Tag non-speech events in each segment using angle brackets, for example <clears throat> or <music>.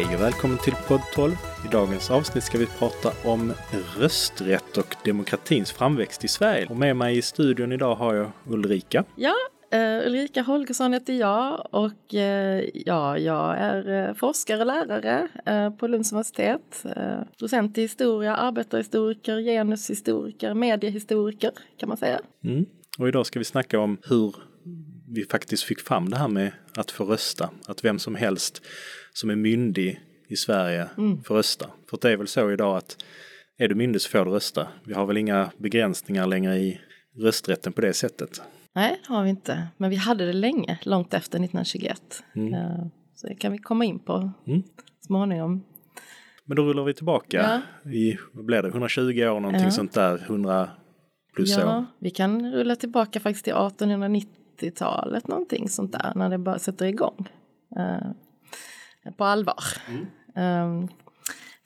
Hej och välkommen till podd 12. I dagens avsnitt ska vi prata om rösträtt och demokratins framväxt i Sverige. Och med mig i studion idag har jag Ulrika. Ja, uh, Ulrika Holgersson heter jag och uh, ja, jag är uh, forskare och lärare på Lunds universitet. docent i historia, arbetarhistoriker, genushistoriker, mediehistoriker kan man säga. Mm. Och idag ska vi snacka om hur vi faktiskt fick fram det här med att få rösta. Att vem som helst som är myndig i Sverige mm. får rösta. För det är väl så idag att är du myndig så får du rösta. Vi har väl inga begränsningar längre i rösträtten på det sättet. Nej, det har vi inte. Men vi hade det länge, långt efter 1921. Mm. Eh, så det kan vi komma in på mm. småningom. Men då rullar vi tillbaka ja. i, vad blir det, 120 år någonting ja. sånt där, 100 plus ja, år. Vi kan rulla tillbaka faktiskt till 1890-talet någonting sånt där, när det bara sätter igång. Uh, på allvar. Mm. Um,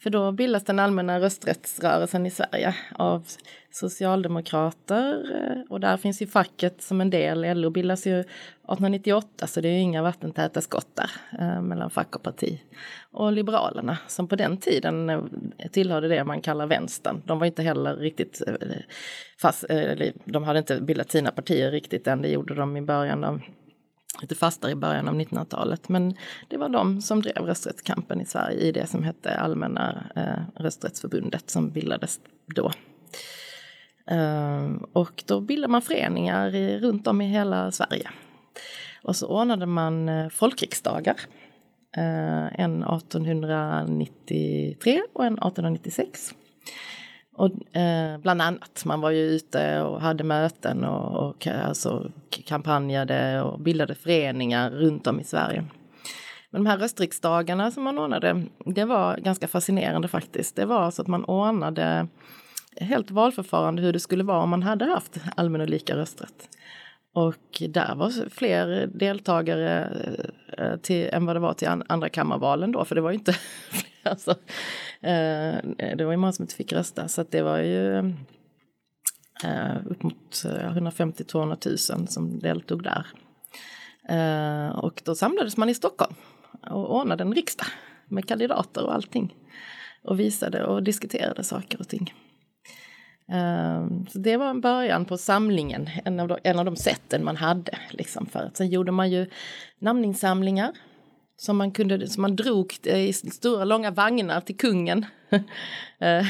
för då bildas den allmänna rösträttsrörelsen i Sverige av socialdemokrater eh, och där finns ju facket som en del. LO bildas ju 1898 så det är ju inga vattentäta skott där eh, mellan fack och parti. Och Liberalerna som på den tiden eh, tillhörde det man kallar vänstern. De var inte heller riktigt eh, fast, de hade inte bildat sina partier riktigt än, det gjorde de i början av lite fastare i början av 1900-talet. Men det var de som drev rösträttskampen i Sverige i det som hette Allmänna eh, rösträttsförbundet som bildades då. Eh, och då bildade man föreningar i, runt om i hela Sverige. Och så ordnade man eh, folkriksdagar. Eh, en 1893 och en 1896. Och, eh, bland annat, man var ju ute och hade möten och, och alltså, kampanjade och bildade föreningar runt om i Sverige. Men de här röstriksdagarna som man ordnade, det var ganska fascinerande faktiskt. Det var så att man ordnade helt valförfarande hur det skulle vara om man hade haft allmän och lika rösträtt. Och där var fler deltagare eh, till, än vad det var till andra kammarvalen då, för det var ju inte <laughs> <laughs> alltså, eh, det var ju många som inte fick rösta, så att det var ju eh, upp mot eh, 150-200 000 som deltog där. Eh, och då samlades man i Stockholm och ordnade en riksdag med kandidater och allting och visade och diskuterade saker och ting. Um, så det var en början på samlingen, en av de, en av de sätten man hade. Liksom för. Sen gjorde man ju namninsamlingar som man, kunde, som man drog eh, i stora långa vagnar till kungen. <laughs> Eh,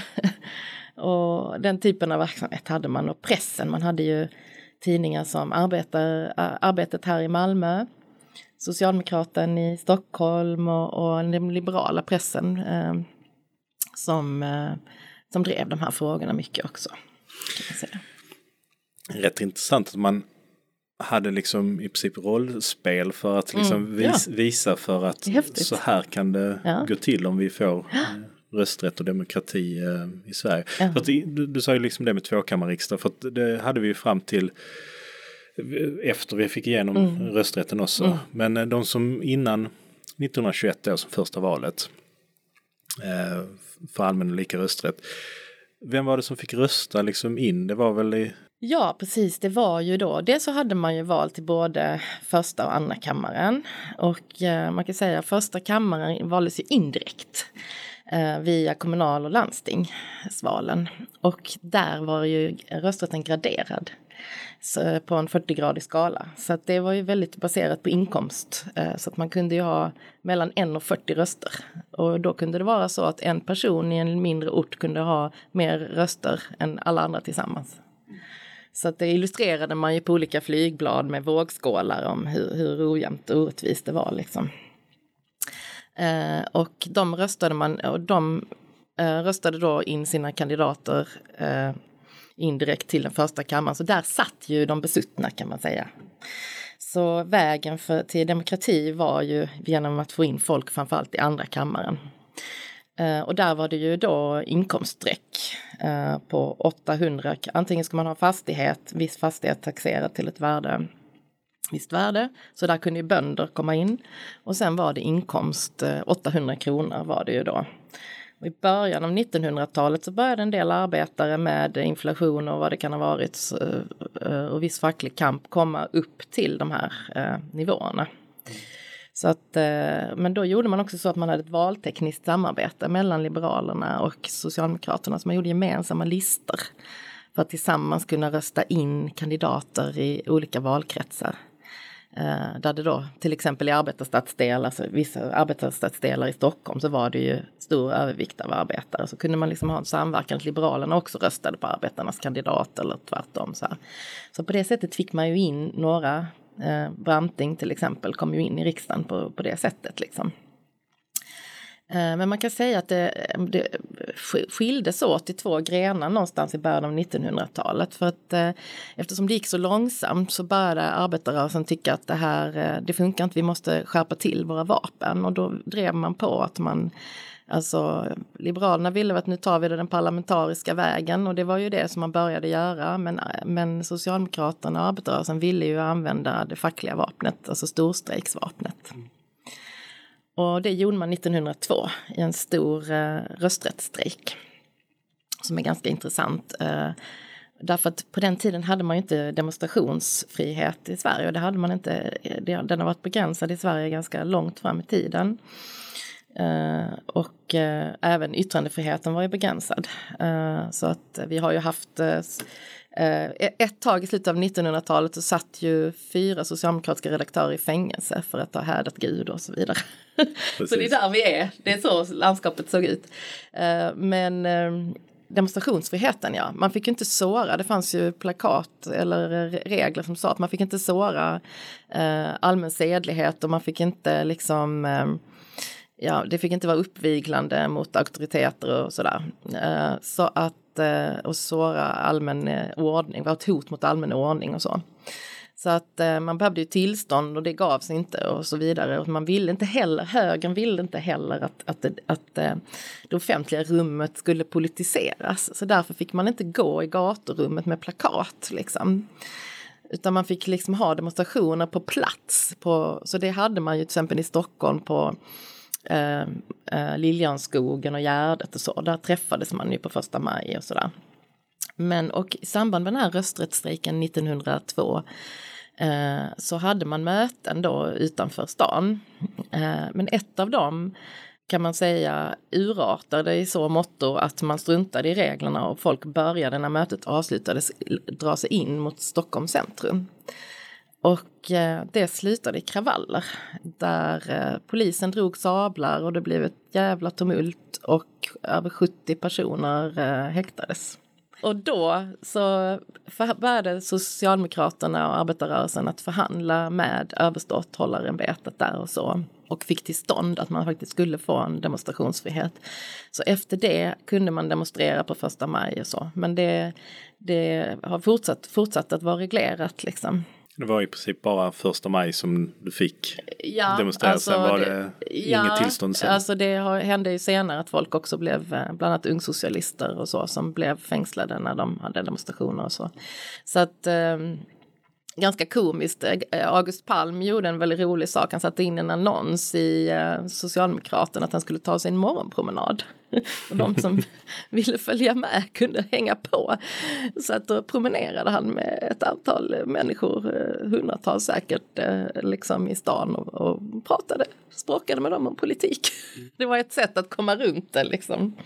och den typen av verksamhet hade man och pressen. Man hade ju tidningar som arbetar, Arbetet här i Malmö, Socialdemokraten i Stockholm och, och den liberala pressen eh, som eh, som drev de här frågorna mycket också. Rätt intressant att man hade liksom i princip rollspel för att liksom mm, vis, ja. visa för att så här kan det ja. gå till om vi får ja. Eh, rösträtt och demokrati eh, i Sverige. För att, du, du sa ju liksom det med tvåkammarriksdag för att det hade vi ju fram till eh, efter vi fick igenom mm. rösträtten också. Mm. Men de som innan 1921 då som första valet eh, för allmän och lika rösträtt. Vem var det som fick rösta liksom in? Det var väl i... Ja, precis. Det var ju då. Dels så hade man ju val till både första och andra kammaren. Och eh, man kan säga att första kammaren valdes ju indirekt eh, via kommunal och landstingsvalen. Och där var ju rösträtten graderad på en 40-gradig skala. Så att det var ju väldigt baserat på inkomst. Eh, så att man kunde ju ha mellan 1 och 40 röster. Och då kunde det vara så att en person i en mindre ort kunde ha mer röster än alla andra tillsammans. Så att det illustrerade man ju på olika flygblad med vågskålar om hur, hur ojämnt och orättvist det var liksom. Eh, och de röstade man, och de eh, röstade då in sina kandidater eh, indirekt till den första kammaren. Så där satt ju de besuttna kan man säga. Så vägen för, till demokrati var ju genom att få in folk framförallt i andra kammaren. Eh, och där var det ju då inkomststreck eh, på 800. Antingen ska man ha fastighet, viss fastighet taxerad till ett värde, visst värde. Så där kunde ju bönder komma in. Och sen var det inkomst, eh, 800 kronor var det ju då. I början av 1900-talet så började en del arbetare med inflation och vad det kan ha varit och viss facklig kamp komma upp till de här nivåerna. Så att, eh, men då gjorde man också så att man hade ett valtekniskt samarbete mellan Liberalerna och Socialdemokraterna. Så man gjorde gemensamma listor för att tillsammans kunna rösta in kandidater i olika valkretsar. Eh, där det då till exempel i arbetarstadsdelar, alltså vissa arbetarstadsdelar i Stockholm så var det ju stor övervikt av arbetare. Så kunde man liksom ha en samverkan att Liberalerna också röstade på arbetarnas kandidat eller tvärtom. Så, här. så på det sättet fick man ju in några, eh, Branting till exempel kom ju in i riksdagen på, på det sättet liksom. Eh, men man kan säga att det, det skildes åt i två grenar någonstans i början av 1900-talet. För att eh, eftersom det gick så långsamt så började arbetarrörelsen tycka att det här, eh, det funkar inte, vi måste skärpa till våra vapen. Och då drev man på att man Alltså Liberalerna ville att nu tar vi det den parlamentariska vägen och det var ju det som man började göra. Men, men Socialdemokraterna och arbetarrörelsen ville ju använda det fackliga vapnet, alltså storstrejksvapnet. Mm. Och det gjorde man 1902 i en stor eh, rösträttsstrejk. Som är ganska intressant. Eh, därför att på den tiden hade man ju inte demonstrationsfrihet i Sverige. Och det hade man inte, eh, den har varit begränsad i Sverige ganska långt fram i tiden. Uh, och uh, även yttrandefriheten var ju begränsad. Uh, så att vi har ju haft Eh, ett tag i slutet av 1900-talet så satt ju fyra socialdemokratiska redaktörer i fängelse för att ha härdat Gud och så vidare. <laughs> så det är där vi är, det är så landskapet såg ut. Men eh, demonstrationsfriheten, ja. Man fick inte såra, det fanns ju plakat eller regler som sa att man fick inte såra allmän sedlighet och man fick inte liksom ja, det fick inte vara uppviglande mot auktoriteter och sådär. Eh, så att eh, och såra allmän eh, ordning, vara ett hot mot allmän ordning och så. Så att eh, man behövde ju tillstånd och det gavs inte och så vidare. Och man ville inte heller, högern ville inte heller att, att, att eh, det offentliga rummet skulle politiseras. Så därför fick man inte gå i gaturummet med plakat liksom. Utan man fick liksom ha demonstrationer på plats. På, så det hade man ju till exempel i Stockholm på eh, eh, Liljanskogen och Gärdet och så. Där träffades man ju på första maj och sådär. Men och i samband med den här rösträttsstrejken 1902 eh, så hade man möten då utanför stan. Eh, men ett av dem kan man säga urartade i så måtto att man struntade i reglerna och folk började när mötet avslutades dra sig in mot Stockholms centrum. Och eh, det slutade i kravaller där eh, polisen drog sablar och det blev ett jävla tumult och över 70 personer eh, häktades. Och då så började Socialdemokraterna och arbetarrörelsen att förhandla med överståthållarämbetet där och så och fick till stånd att man faktiskt skulle få en demonstrationsfrihet. Så efter det kunde man demonstrera på första maj och så. Men det, det har fortsatt, fortsatt att vara reglerat liksom. Det var i princip bara första maj som du fick ja, demonstrera, alltså sen var det, det ja, inget tillstånd sen. Alltså det hände ju senare att folk också blev, eh, bland annat ungsocialister och så, som blev fängslade när de hade demonstrationer och så. Så att um, ganska komiskt. Eh, August Palm gjorde en väldigt rolig sak. Han satte in en annons i eh, Socialdemokraterna att han skulle ta sig en morgonpromenad. <laughs> Och de som <laughs> ville följa med kunde hänga på. Så att då promenerade han med ett antal människor, eh, hundratals säkert, liksom i stan och, och pratade, språkade med dem om politik. <laughs> Det var ett sätt att komma runt det liksom.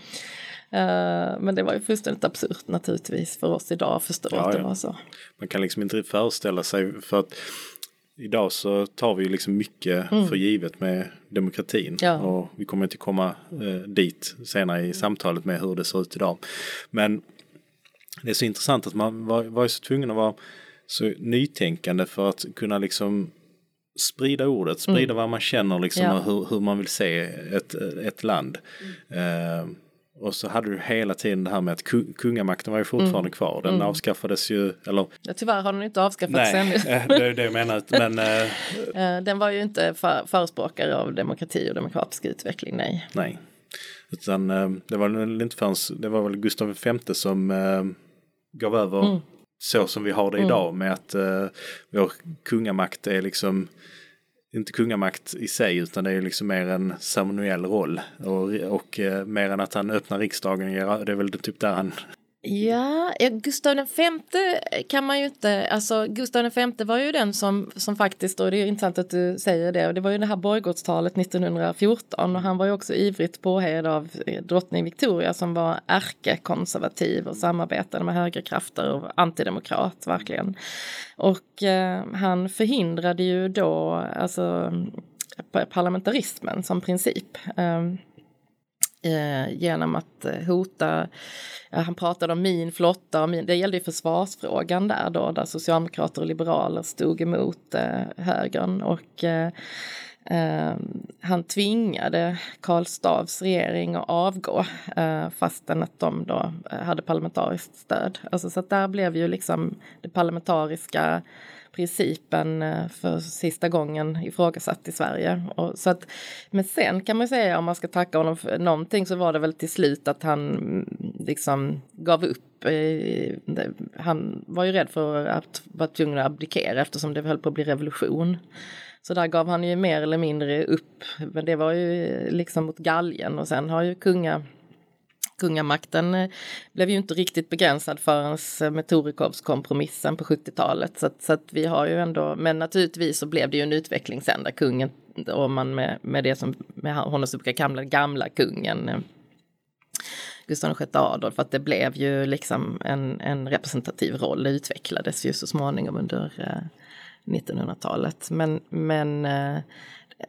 Uh, men det var ju fullständigt absurt naturligtvis för oss idag att förstå ja, att det var så. Man kan liksom inte föreställa sig för att idag så tar vi liksom mycket mm. för givet med demokratin. Ja. Och vi kommer inte komma uh, dit senare i samtalet med hur det ser ut idag. Men det är så intressant att man var, var så tvungen att vara så nytänkande för att kunna liksom sprida ordet, sprida mm. vad man känner liksom ja. och hur, hur, man vill se ett, ett land. Mm. Uh, och så hade du hela tiden det här med att kungamakten var ju fortfarande mm. kvar. Den mm. avskaffades ju, eller... Ja, tyvärr har den inte avskaffats ännu. Nej, det är det jag menar. Men, äh... <laughs> den var ju inte för, förespråkare av demokrati och demokratisk utveckling, nej. Nej. Utan det var väl inte förrän, det var väl Gustav V som gav över mm. så som vi har det mm. idag med att vår kungamakt är liksom inte kungamakt i sig utan det är liksom mer en ceremoniell roll. Och, och eh, mer än att han öppnar riksdagen, det är väl typ där han Ja, Gustav V kan man ju inte, alltså Gustav V var ju den som, som faktiskt, och det är intressant att du säger det, och det var ju det här borggårdstalet 1914 och han var ju också ivrigt påhejad av eh, drottning Victoria som var ärkekonservativ och samarbetade med högerkrafter och antidemokrat verkligen. Och eh, han förhindrade ju då alltså eh, parlamentarismen som princip. Eh, eh, genom att eh, hota, ja, han pratade om min flotta, och min, det gällde ju försvarsfrågan där då, där socialdemokrater och liberaler stod emot eh, högern och eh, eh han tvingade Karl Stavs regering att avgå eh, fastän att de då eh, hade parlamentariskt stöd. Alltså så att där blev ju liksom det parlamentariska principen eh, för sista gången ifrågasatt i Sverige. Och så att, men sen kan man säga om man ska tacka honom för någonting så var det väl till slut att han mm, liksom gav upp. Eh, han var ju rädd för att vara tvungen att abdikera eftersom det höll på att bli revolution. Så där gav han ju mer eller mindre upp. Men det var ju eh, liksom mot galgen och sen har ju kunga kungamakten eh, blev ju inte riktigt begränsad förrän eh, med Torekovskompromissen på 70-talet. Så, att, så att vi har ju ändå, men naturligtvis så blev det ju en utveckling sen där kungen, om man med, med det som med honom så brukar kalla gamla kungen eh, Gustav VI Adolf, att det blev ju liksom en, en representativ roll, det utvecklades ju så småningom under 1900-talet. Men, men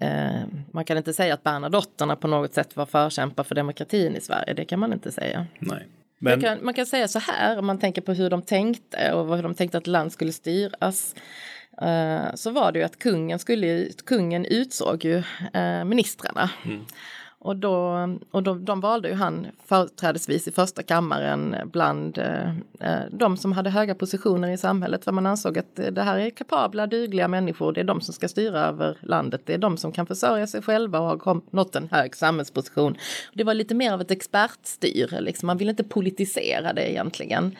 Eh, man kan inte säga att Bernadotterna på något sätt var förkämpar för demokratin i Sverige, det kan man inte säga. Nej. Men... Man, kan, man kan säga så här, om man tänker på hur de tänkte och hur de tänkte att land skulle styras. Uh, så var det ju att kungen, skulle, kungen utsåg ju uh, ministrarna. Mm. Och, då, och då, de valde ju han företrädesvis i första kammaren bland eh, eh, de som hade höga positioner i samhället. För man ansåg att det här är kapabla, dugliga människor. Det är de som ska styra över landet. Det är de som kan försörja sig själva och har nått en hög samhällsposition. Det var lite mer av ett expertstyre, liksom. man ville inte politisera det egentligen.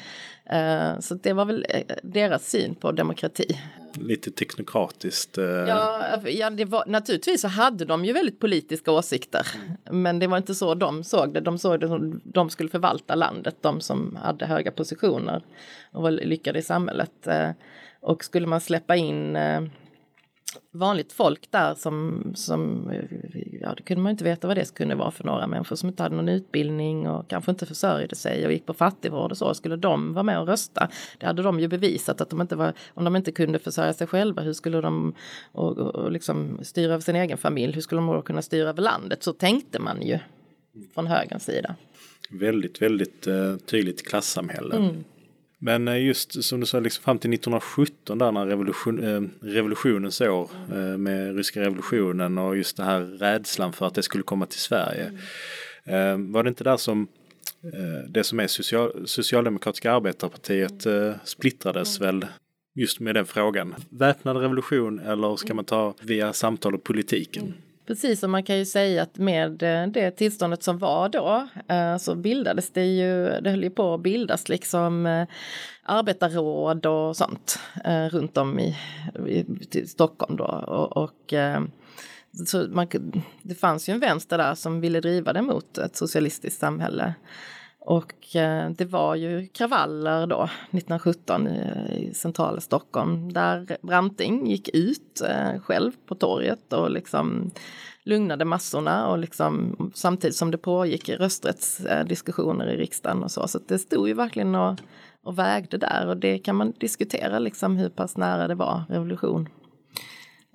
Eh, så det var väl eh, deras syn på demokrati. Lite teknokratiskt. Eh. Ja, ja det var, naturligtvis så hade de ju väldigt politiska åsikter. Men det var inte så de såg det. De såg det som de skulle förvalta landet, de som hade höga positioner och var lyckade i samhället. Och skulle man släppa in vanligt folk där som, som, ja det kunde man inte veta vad det kunde vara för några människor som inte hade någon utbildning och kanske inte försörjde sig och gick på fattigvård och så. Skulle de vara med och rösta? Det hade de ju bevisat att de inte var, om de inte kunde försörja sig själva, hur skulle de och, och, liksom styra över sin egen familj? Hur skulle de då kunna styra över landet? Så tänkte man ju från högerns sida. Väldigt, väldigt uh, tydligt klassamhälle. Mm. Men eh, just som du sa, liksom fram till 1917 där när revolution, eh, revolutionens år eh, med ryska revolutionen och just det här rädslan för att det skulle komma till Sverige. Mm. Var det inte där som det som är social, Socialdemokratiska arbetarpartiet splittrades mm. väl just med den frågan. Väpnad revolution eller ska man ta via samtal och politiken? Mm. Precis, och man kan ju säga att med eh, det tillståndet som var då eh, så bildades det ju, det höll ju på att bildas liksom eh, arbetarråd och sånt runt om i, i Stockholm då. Och, och så man, det fanns ju en vänster där som ville driva det mot ett socialistiskt samhälle. Och eh, det var ju kravaller då 1917 i, i centrala Stockholm där Branting gick ut eh, själv på torget och liksom lugnade massorna och liksom samtidigt som det pågick rösträttsdiskussioner eh, i riksdagen och så. Så det stod ju verkligen och, och vägde där och det kan man diskutera liksom hur pass nära det var revolution.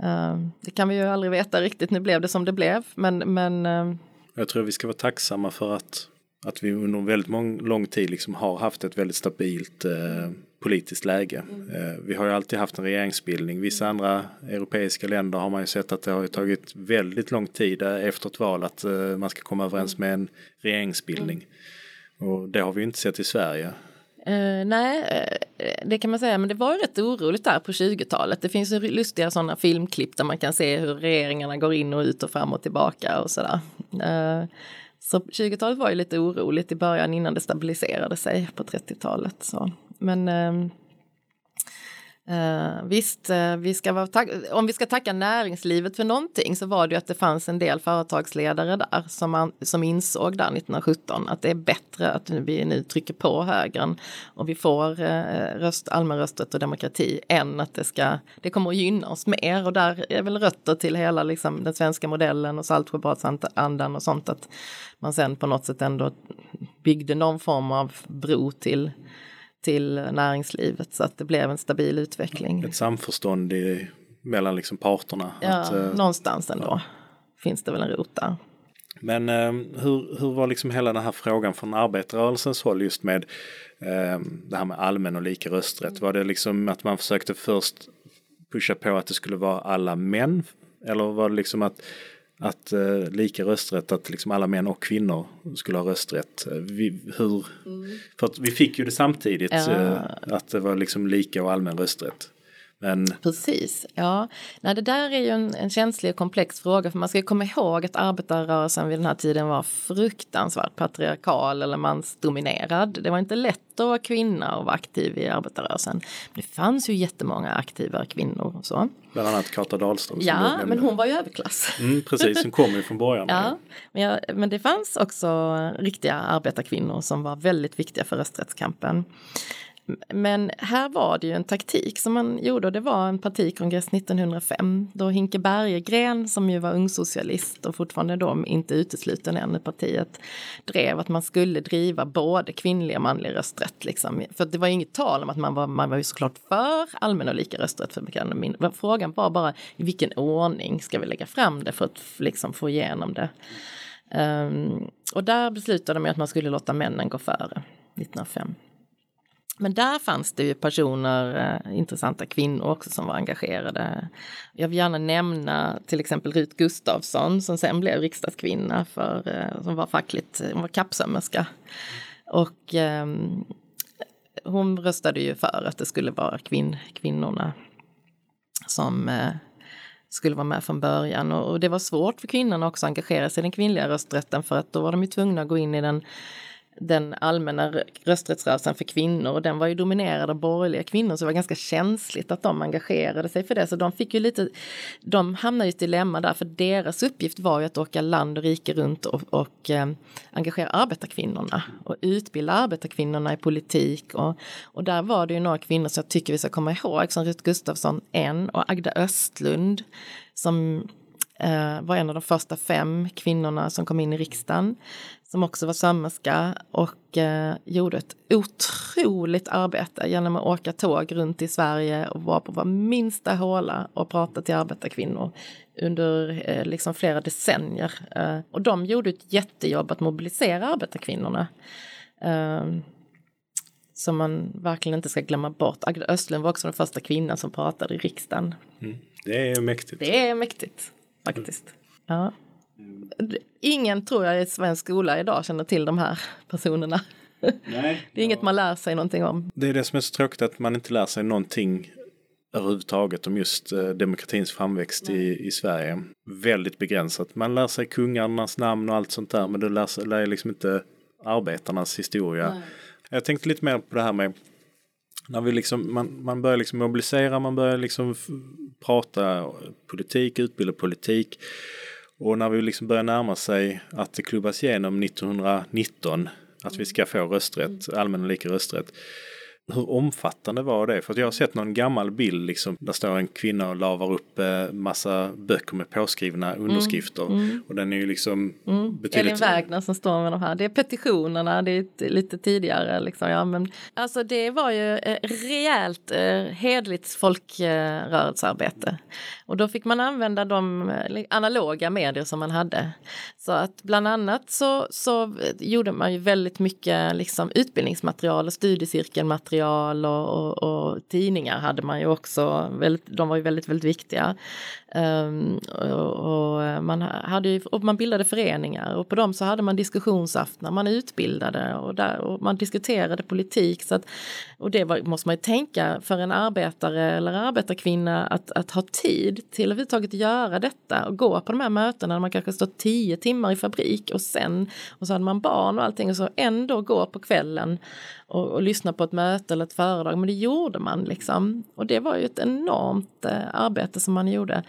Eh, det kan vi ju aldrig veta riktigt, nu blev det som det blev men, men. Eh, Jag tror vi ska vara tacksamma för att att vi under väldigt mång, lång tid liksom har haft ett väldigt stabilt eh, politiskt läge. Mm. Eh, vi har ju alltid haft en regeringsbildning. Vissa andra europeiska länder har man ju sett att det har tagit väldigt lång tid eh, efter ett val att eh, man ska komma överens med en regeringsbildning. Och det har vi inte sett i Sverige. Uh, nej, uh, det kan man säga, men det var rätt oroligt där på 20-talet. Det finns ju lustiga sådana filmklipp där man kan se hur regeringarna går in och ut och fram och tillbaka och sådär. Uh, så 20-talet var ju lite oroligt i början innan det stabiliserade sig på 30-talet. Så. Men, ehm, Uh, visst, uh, vi ska vara om vi ska tacka näringslivet för någonting så var det ju att det fanns en del företagsledare där som, man, som insåg där 1917 att det är bättre att vi nu trycker på högern och vi får uh, röst, allmän rösträtt och demokrati än att det ska, det kommer att gynna oss mer. Och där är väl rötter till hela liksom, den svenska modellen och Saltsjöbadsandan och sånt att man sen på något sätt ändå byggde någon form av bro till till näringslivet så att det blev en stabil utveckling. Ett samförstånd i, mellan liksom parterna. Ja, att, uh, någonstans ändå ja. finns det väl en rot där. Men uh, hur, hur var liksom hela den här frågan från arbetarrörelsens håll just med uh, det här med allmän och lika rösträtt? Var det liksom att man försökte först pusha på att det skulle vara alla män? Eller var det liksom att att eh, lika rösträtt, att liksom alla män och kvinnor skulle ha rösträtt. Eh, vi, hur, mm. För att vi fick ju det samtidigt, ja. eh, att det var liksom lika och allmän rösträtt. Men... Precis, ja. Nej, det där är ju en, en känslig och komplex fråga för man ska komma ihåg att arbetarrörelsen vid den här tiden var fruktansvärt patriarkal eller mansdominerad. Det var inte lätt att vara kvinna och vara aktiv i arbetarrörelsen. Det fanns ju jättemånga aktiva kvinnor och så. Bland annat Kata Dahlström. Ja, men hon var ju överklass. Mm, precis, hon kom ju från början. ja, men, jag, men det fanns också riktiga arbetarkvinnor som var väldigt viktiga för rösträttskampen. Men här var det ju en taktik som man gjorde och det var en partikongress 1905 då Hinke Bergegren som ju var ungsocialist och fortfarande då inte utesluten än i partiet drev att man skulle driva både kvinnlig och manlig rösträtt. Liksom. För det var ju inget tal om att man var, man var ju såklart för allmän och lika rösträtt för män Frågan var bara i vilken ordning ska vi lägga fram det för att liksom få igenom det. Um, och där beslutade man att man skulle låta männen gå före 1905. Men där fanns det ju personer, eh, intressanta kvinnor också som var engagerade. Jag vill gärna nämna till exempel Rut Gustafsson som sen blev riksdagskvinna för, eh, som var fackligt, hon var kappsömmerska. Och eh, hon röstade ju för att det skulle vara kvinn, kvinnorna som eh, skulle vara med från början. Och, och det var svårt för kvinnorna också att engagera sig i den kvinnliga rösträtten för att då var de ju tvungna att gå in i den den allmänna rösträttsrörelsen för kvinnor och den var ju dominerad av borgerliga kvinnor så det var ganska känsligt att de engagerade sig för det. Så de fick ju lite, de hamnade i ett dilemma där för deras uppgift var ju att åka land och rike runt och, och eh, engagera arbetarkvinnorna och utbilda arbetarkvinnorna i politik och, och där var det ju några kvinnor som jag tycker vi ska komma ihåg som Rut Gustafsson en och Agda Östlund som eh, var en av de första fem kvinnorna som kom in i riksdagen som också var sömmerska och eh, gjorde ett otroligt arbete genom att åka tåg runt i Sverige och vara på var minsta håla och prata till arbetarkvinnor under eh, liksom flera decennier. Eh, och de gjorde ett jättejobb att mobilisera arbetarkvinnorna. Eh, som man verkligen inte ska glömma bort. Agda Östlund var också den första kvinnan som pratade i riksdagen. Mm. Det är mäktigt. Det är mäktigt faktiskt. Ja. Ingen tror jag i svensk skola idag känner till de här personerna. Nej, <laughs> det är inget man lär sig någonting om. Det är det som är så tråkigt att man inte lär sig någonting överhuvudtaget om just eh, demokratins framväxt i, i Sverige. Väldigt begränsat. Man lär sig kungarnas namn och allt sånt där men du lär, sig, lär liksom inte arbetarnas historia. Nej. Jag tänkte lite mer på det här med när vi liksom, man, man börjar liksom mobilisera, man börjar liksom prata politik, utbilda politik. Och när vi liksom börjar närma sig att det klubbas igenom 1919 att vi ska få rösträtt, allmän och lika rösträtt hur omfattande var det? För jag har sett någon gammal bild liksom, där står en kvinna och lavar upp eh, massa böcker med påskrivna mm, underskrifter. Mm, mm. Och den är ju liksom mm. betydligt... Elin Wägner som står med de här. Det är petitionerna, det är lite tidigare liksom. Ja, men, alltså det var ju eh, rejält eh, hedligt folkrörelsearbete. Och då fick man använda de eh, analoga medier som man hade. Så att bland annat så, så gjorde man ju väldigt mycket liksom, utbildningsmaterial och studiecirkelmaterial material och, och, och, tidningar hade man ju också, väldigt, de var ju väldigt, väldigt viktiga. Um, och, och, man hade ju, och man bildade föreningar och på dem så hade man diskussionsaftnar, man utbildade och, där, och man diskuterade politik. Så att, och det var, måste man ju tänka för en arbetare eller arbetarkvinna att, att ha tid till att överhuvudtaget göra detta och gå på de här mötena när man kanske står tio timmar i fabrik och sen och så hade man barn och allting och så ändå gå på kvällen och, och lyssna på ett möte eller ett föredrag, men det gjorde man liksom. Och det var ju ett enormt eh, arbete som man gjorde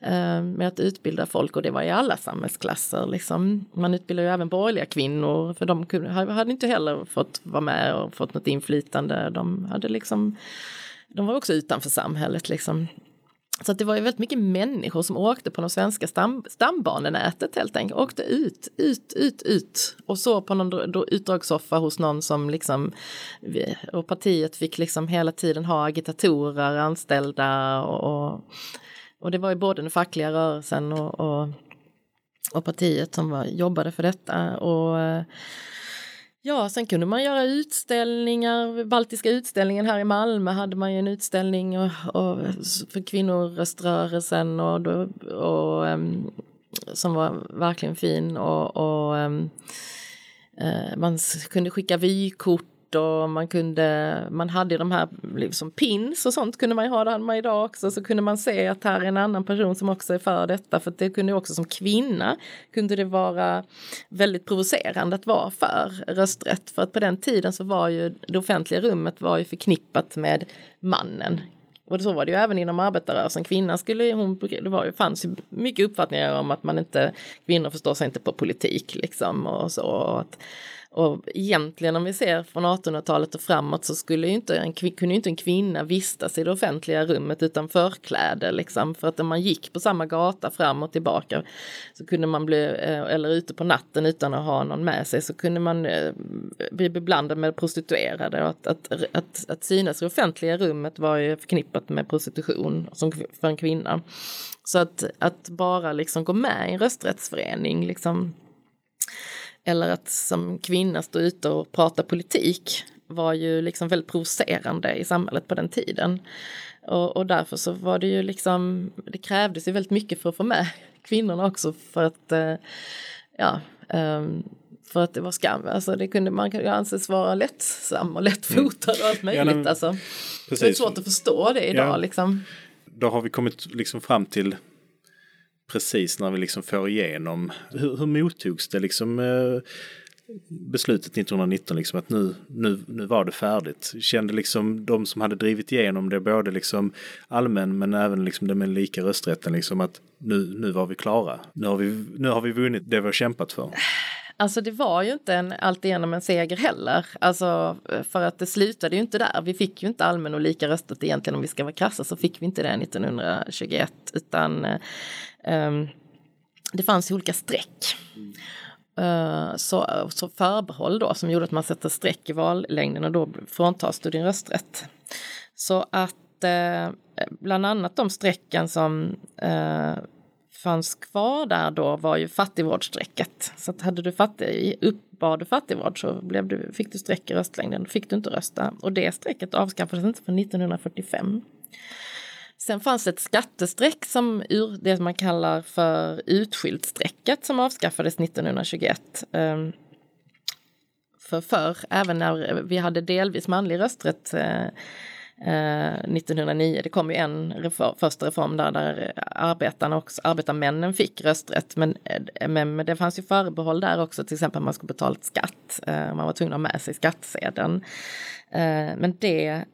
eh, med att utbilda folk och det var i alla samhällsklasser. Liksom. Man utbildade ju även borgerliga kvinnor för de kunde, hade inte heller fått vara med och fått något inflytande. De, hade liksom, de var också utanför samhället. Liksom. Så det var ju väldigt mycket människor som åkte på de svenska stam, stambanenätet helt enkelt. Åkte ut, ut, ut, ut och så på någon utdragssoffa hos någon som liksom och partiet fick liksom hela tiden ha agitatorer anställda och, och det var ju både den fackliga rörelsen och, och, och partiet som var, jobbade för detta och Ja, sen kunde man göra utställningar. Baltiska utställningen här i Malmö hade man ju en utställning och, och för kvinnoröströrelsen och, och, um, som var verkligen fin. Och, och um, man kunde skicka vykort och man kunde, man hade de här liksom pins och sånt kunde man ju ha, det hade man idag också, så kunde man se att här är en annan person som också är för detta, för det kunde också som kvinna kunde det vara väldigt provocerande att vara för rösträtt, för att på den tiden så var ju det offentliga rummet var ju förknippat med mannen. Och så var det ju även inom arbetarrörelsen. Kvinnan skulle hon, det var ju, fanns ju mycket uppfattningar om att man inte, kvinnor förstår sig inte på politik liksom och så. Och att, och egentligen om vi ser från 1800-talet och framåt så skulle ju inte en, kunde ju inte en kvinna vistas i det offentliga rummet utan förkläde liksom. För att om man gick på samma gata fram och tillbaka så kunde man bli, eh, eller ute på natten utan att ha någon med sig så kunde man eh, bli beblandad med prostituerade. Och att, att, att, att synas i det offentliga rummet var ju förknippat med prostitution som för en kvinna. Så att, att bara liksom gå med i en rösträttsförening liksom eller att som kvinna stå ute och prata politik var ju liksom väldigt provocerande i samhället på den tiden. Och, och, därför så var det ju liksom, det krävdes ju väldigt mycket för att få med <laughs> kvinnorna också för att, eh, ja, um, för att det var skam. Alltså det kunde man kan anses vara lättsam och lättfotad och allt möjligt. Ja, men, alltså. Det är svårt att förstå det idag ja, liksom. Då har vi kommit liksom fram till precis när vi liksom får igenom, hur, hur mottogs det liksom eh, beslutet 1919 liksom att nu, nu, nu var det färdigt. Kände liksom de som hade drivit igenom det både liksom allmän men även liksom det med lika rösträtten liksom att nu, nu var vi klara. Nu har vi, nu har vi vunnit det vi har kämpat för. Alltså det var ju inte en, alltigenom en seger heller. Alltså för att det slutade ju inte där. Vi fick ju inte allmän och lika rösträtt egentligen om vi ska vara krassa så fick vi inte det 1921 utan um, det fanns ju olika streck. Uh, så, så förbehåll då som gjorde att man sätter streck i vallängden och då fråntas du din rösträtt. Så att uh, bland annat de strecken som uh, fanns kvar där då var ju fattigvårdsstrecket. Så att hade du fattig, uppbar du fattigvård så blev du, fick du streck i röstlängden, fick du inte rösta. Och det strecket avskaffades inte förrän 1945. Sen fanns ett skattestreck som ur det man kallar för utskyltstrecket som avskaffades 1921. Ehm, för förr, även när vi hade delvis manlig rösträtt eh, Eh, 1909. Det kom ju en reform, första reform där, där arbetarna också, arbetarmännen fick rösträtt. Men, men, men det fanns ju förbehåll där också, till exempel att man skulle betala skatt. Eh, man var tvungen att ha med sig skattsedeln. Eh, men det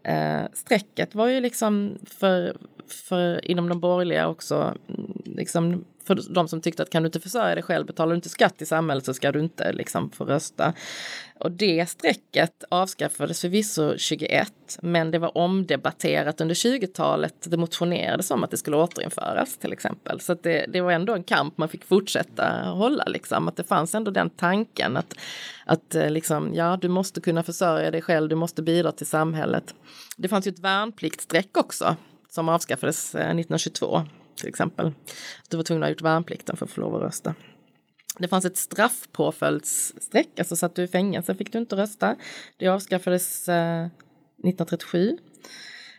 strecket var ju liksom för, för inom de borgerliga också, mm, liksom för de som tyckte att kan du inte försörja dig själv, betalar du inte skatt i samhället så ska du inte liksom få rösta. Och det strecket avskaffades förvisso 21, men det var omdebatterat under 20-talet. Det motionerades om att det skulle återinföras till exempel. Så det, det, var ändå en kamp man fick fortsätta hålla, liksom. att det fanns ändå den tanken att, att eh, liksom, ja, du måste kunna försörja dig själv, du måste bidra till samhället. Det fanns ju ett värnpliktsstreck också som avskaffades eh, 1922 till exempel. Du var tvungen att ha gjort värnplikten för att få lov att rösta. Det fanns ett straffpåföljdsstreck, alltså satt du i fängelse fick du inte rösta. Det avskaffades eh, 1937.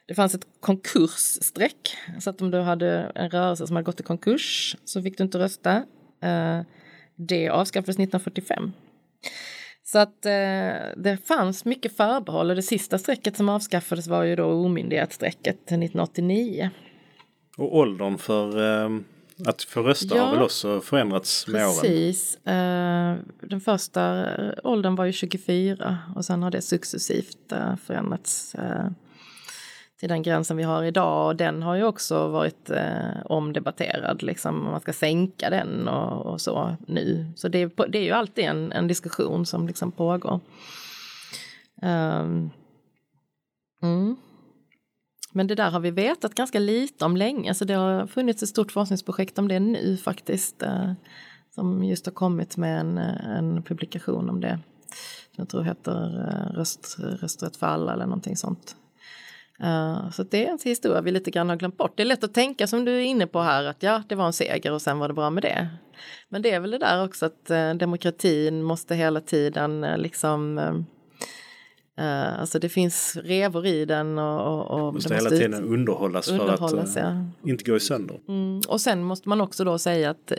Det fanns ett konkursstreck, så att om du hade en rörelse som hade gått i konkurs så fick du inte rösta. Eh, det avskaffades 1945. Så att eh, det fanns mycket förbehåll och det sista strecket som avskaffades var ju då omyndighetsstrecket 1989. Och åldern för eh, att få rösta ja, har väl också förändrats med precis. åren? Precis. Uh, den första åldern var ju 24 och sen har det successivt uh, förändrats till den gränsen vi har idag. Och den har ju också varit omdebatterad, liksom om man ska sänka den och, och så nu. Så det, det, är ju alltid en, en diskussion som liksom pågår. Um, mm. Men det där har vi vetat ganska lite om länge, så det har funnits ett stort forskningsprojekt om det nu faktiskt. Eh, som just har kommit med en, eh, en publikation om det. Som jag tror heter eh, Röst, Rösträtt för alla eller någonting sånt. Uh, så det är en historia vi lite grann har glömt bort. Det är lätt att tänka som du är inne på här att ja, det var en seger och sen var det bra med det. Men det är väl det där också att uh, demokratin måste hela tiden uh, liksom Uh, alltså det finns revor i den och, och, och måste hela tiden underhållas, underhållas för att uh, ja. inte gå sönder. Mm. Och sen måste man också då säga att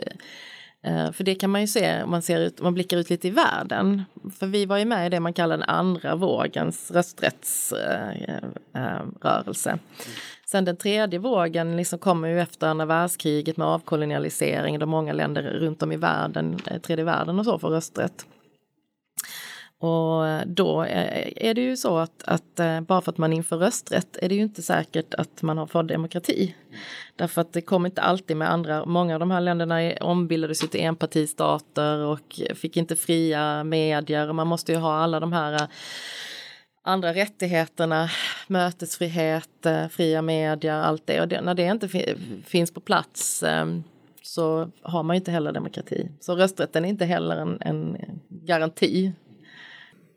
uh, för det kan man ju se om man, ser ut, man blickar ut lite i världen. För vi var ju med i det man kallar den andra vågens rösträttsrörelse. Mm. Sen den tredje vågen liksom kommer ju efter andra världskriget med avkolonialisering där många länder runt om i världen, tredje världen och så får rösträtt. Och då eh, är det ju så att, att, eh, bara för att man inför rösträtt är det ju inte säkert att man har fått demokrati. Därför att det kommer inte alltid med andra, många av de här länderna ombildades ju till enpartistater och fick inte fria medier och man måste ju ha alla de här eh, andra rättigheterna, mötesfrihet, fria medier, allt det. Och det, när det inte finns på plats så har man ju inte heller demokrati. Så rösträtten är inte heller en, en garanti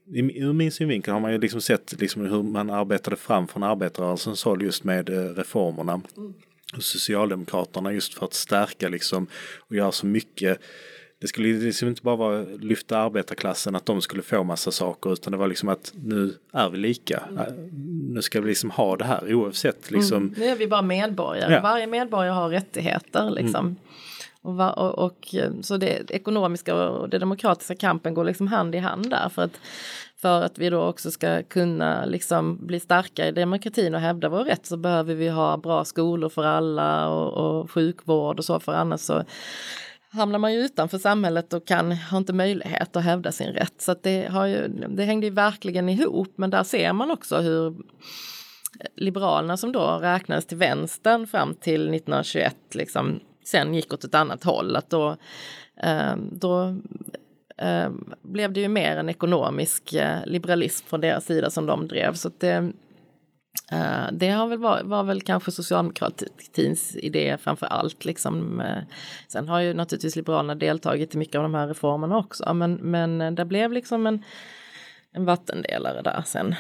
ur min synvinkel har man ju liksom sett liksom hur man arbetade fram från arbetarrörelsens håll just med eh, reformerna. Mm. Socialdemokraterna just för att stärka liksom och göra så mycket. Det skulle liksom inte bara vara lyfta arbetarklassen att de skulle få massa saker utan det var liksom att nu är vi lika. Mm. Nu ska vi liksom ha det här oavsett liksom. Mm. Nu är vi bara medborgare. Ja. Varje medborgare har rättigheter liksom. Mm. Och, och, och, så det ekonomiska och det demokratiska kampen går liksom hand i hand där för att, för att vi då också ska kunna liksom bli starka i demokratin och hävda vår rätt så behöver vi ha bra skolor för alla och, och sjukvård och så för annars så hamnar man ju utanför samhället och kan, har inte möjlighet att hävda sin rätt. Så det, har ju, det hängde ju verkligen ihop men där ser man också hur Liberalerna som då räknades till vänstern fram till 1921 liksom sen gick åt ett annat håll. Att då, eh, då eh, blev det ju mer en ekonomisk eh, liberalism från deras sida som de drev. Så det, eh, det har väl var, var, väl kanske socialdemokratins idé framför allt. Liksom. Eh. Sen har ju naturligtvis Liberalerna deltagit i mycket av de här reformerna också. Men, men det blev liksom en, en vattendelare där sen.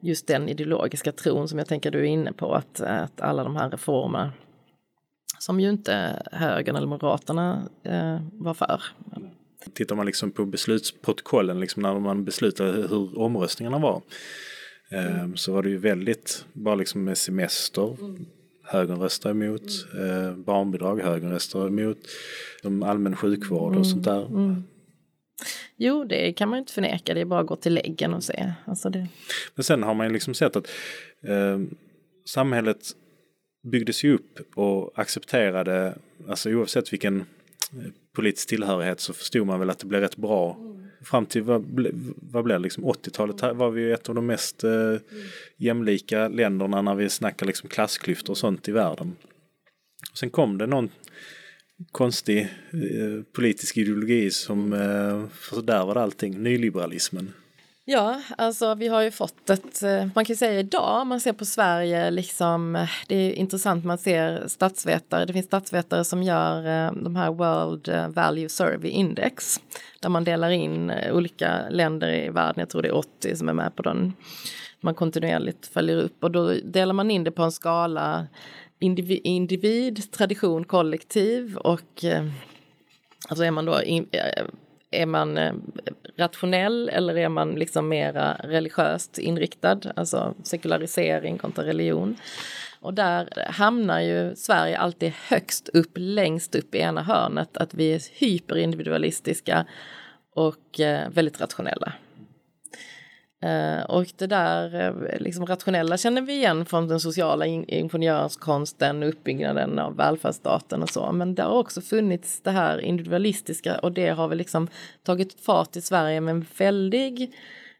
Just den ideologiska tron som jag tänker du är inne på att, att alla de här reformerna som ju inte högern eller moderaterna eh, var för. Tittar man liksom på beslutsprotokollen, liksom när man beslutade hur omröstningarna var, eh, mm. så var det ju väldigt, bara liksom med semester, mm. högern röstar emot, mm. eh, barnbidrag, högern röstar emot, allmän sjukvård och sånt där. Mm. Jo, det kan man ju inte förneka, det är bara att gå till läggen och se. Alltså det... Men sen har man ju liksom sett att eh, samhället byggdes ju upp och accepterade, alltså oavsett vilken eh, politisk tillhörighet så förstod man väl att det blev rätt bra. Mm. Fram till vad, vad blev det, liksom 80-talet var vi ju ett av de mest eh, mm. jämlika länderna när vi snackar liksom klassklyftor och sånt i världen. Sen kom det någon konstig eh, politisk ideologi som eh, fördärvade allting, nyliberalismen. Ja, alltså vi har ju fått ett, eh, man kan säga idag, om man ser på Sverige, liksom, eh, det är intressant, man ser statsvetare, det finns statsvetare som gör eh, de här World Value Survey Index, där man delar in olika länder i världen, jag tror det är 80 som är med på den, man kontinuerligt följer upp och då delar man in det på en skala individ, individ tradition, kollektiv och alltså är man då in, är man eh, rationell eller är man liksom mera religiöst inriktad, alltså sekularisering kontra religion. Och där hamnar ju Sverige alltid högst upp, längst upp i ena hörnet, att vi är hyperindividualistiska och eh, väldigt rationella. Eh, och det där eh, liksom rationella känner vi igen från den sociala ingenjörskonsten, uppbyggnaden av välfärdsstaten och så. Men det har också funnits det här individualistiska och det har väl liksom tagit fart i Sverige med en väldig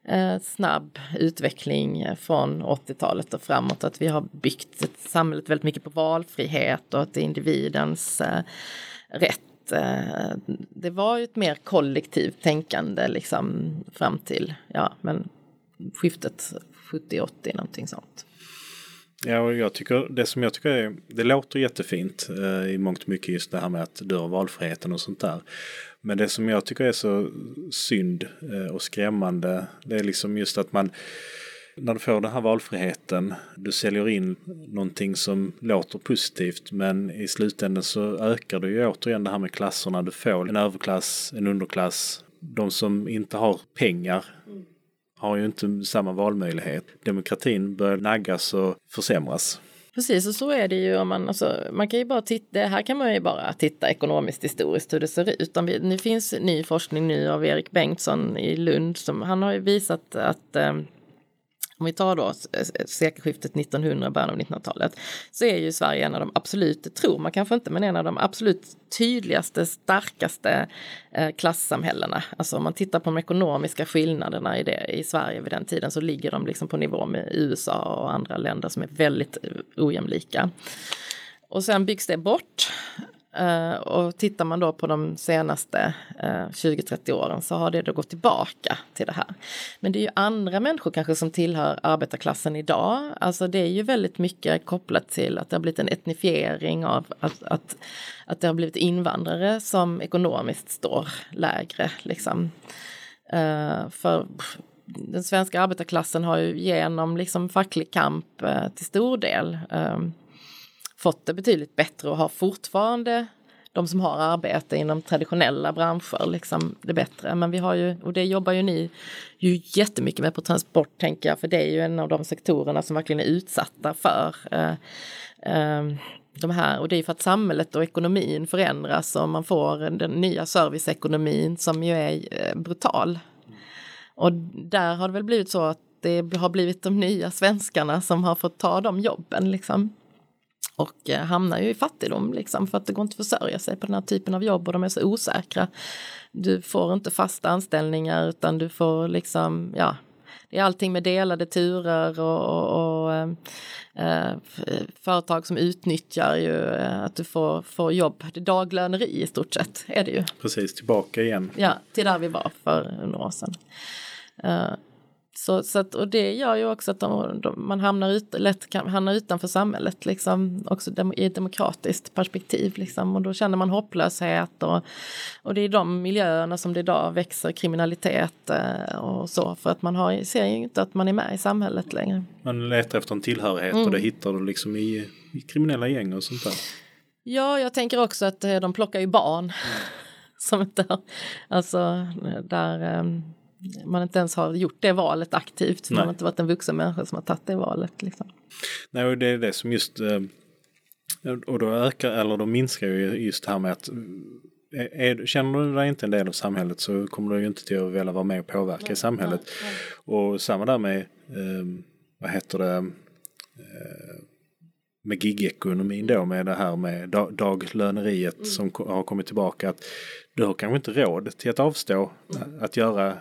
eh, snabb utveckling från 80-talet och framåt. Att vi har byggt ett samhället väldigt mycket på valfrihet och att det är individens eh, rätt eh, det var ju ett mer kollektivt tänkande liksom fram till, ja men skiftet 70-80 någonting sånt. Ja, och jag tycker det som jag tycker är, det låter jättefint eh, i mångt och mycket just det här med att du har valfriheten och sånt där. Men det som jag tycker är så synd eh, och skrämmande, det är liksom just att man när du får den här valfriheten, du säljer in någonting som låter positivt men i slutändan så ökar du ju återigen det här med klasserna. Du får en överklass, en underklass, de som inte har pengar har ju inte samma valmöjlighet. Demokratin börjar naggas och försämras. Precis, och så är det ju om man, alltså, man kan ju bara titta, här kan man ju bara titta ekonomiskt historiskt hur det ser ut. Om vi, det finns ny forskning nu av Erik Bengtsson i Lund som han har ju visat att eh, om vi tar då sekelskiftet 1900, början av 1900-talet, så är ju Sverige en av de absolut, tror man kanske inte, men en av de absolut tydligaste, starkaste eh, klassamhällena. Alltså om man tittar på de ekonomiska skillnaderna i, det, i Sverige vid den tiden så ligger de liksom på nivå med USA och andra länder som är väldigt eh, ojämlika. Och sen byggs det bort Uh, och tittar man då på de senaste eh, uh, 20-30 åren så har det då gått tillbaka till det här. Men det är ju andra människor kanske som tillhör arbetarklassen idag. Alltså det är ju väldigt mycket kopplat till att det har blivit en etnifiering av att, att, att det har blivit invandrare som ekonomiskt står lägre liksom. Uh, för den svenska arbetarklassen har ju genom liksom facklig kamp till stor del ehm, fått det betydligt bättre och har fortfarande de som har arbete inom traditionella branscher liksom det bättre. Men vi har ju, och det jobbar ju ni ju jättemycket med på transport tänker jag, för det är ju en av de sektorerna som verkligen är utsatta för eh, eh, de här, och det är för att samhället och ekonomin förändras och man får den nya serviceekonomin som ju är eh, brutal. Och där har det väl blivit så att det har blivit de nya svenskarna som har fått ta de jobben liksom och eh, hamnar ju i fattigdom liksom för att det går inte att försörja sig på den här typen av jobb och de är så osäkra. Du får inte fasta anställningar utan du får liksom, ja, det är allting med delade turer och, och, och eh, eh företag som utnyttjar ju eh, att du får, får jobb. Det är daglöneri i stort sett är det ju. Precis, tillbaka igen. Ja, till där vi var för några år sedan. Uh, så, så att, och det gör ju också att de, de, man hamnar, ut, lätt kan, hamnar utanför samhället, liksom, också dem, i ett demokratiskt perspektiv. Liksom, och då känner man hopplöshet och, och det är de miljöerna som det idag växer kriminalitet eh, och så, för att man har, ser ju inte att man är med i samhället längre. Man letar efter en tillhörighet mm. och det hittar du liksom i, i kriminella gäng och sånt där. Ja, jag tänker också att eh, de plockar ju barn. Mm. <laughs> som inte alltså där um, man inte ens har gjort det valet aktivt. Man har inte varit en vuxen människa som har tagit det valet. Liksom. Nej, och det är det som just eh, och då ökar eller då minskar ju just det här med att eh, är, känner du dig inte en del av samhället så kommer du ju inte till att vilja vara med och påverka i samhället. Och samma där med, eh, vad heter det, eh, med gigekonomin då med det här med daglöneriet mm. som har kommit tillbaka. Att du har kanske inte råd till att avstå att göra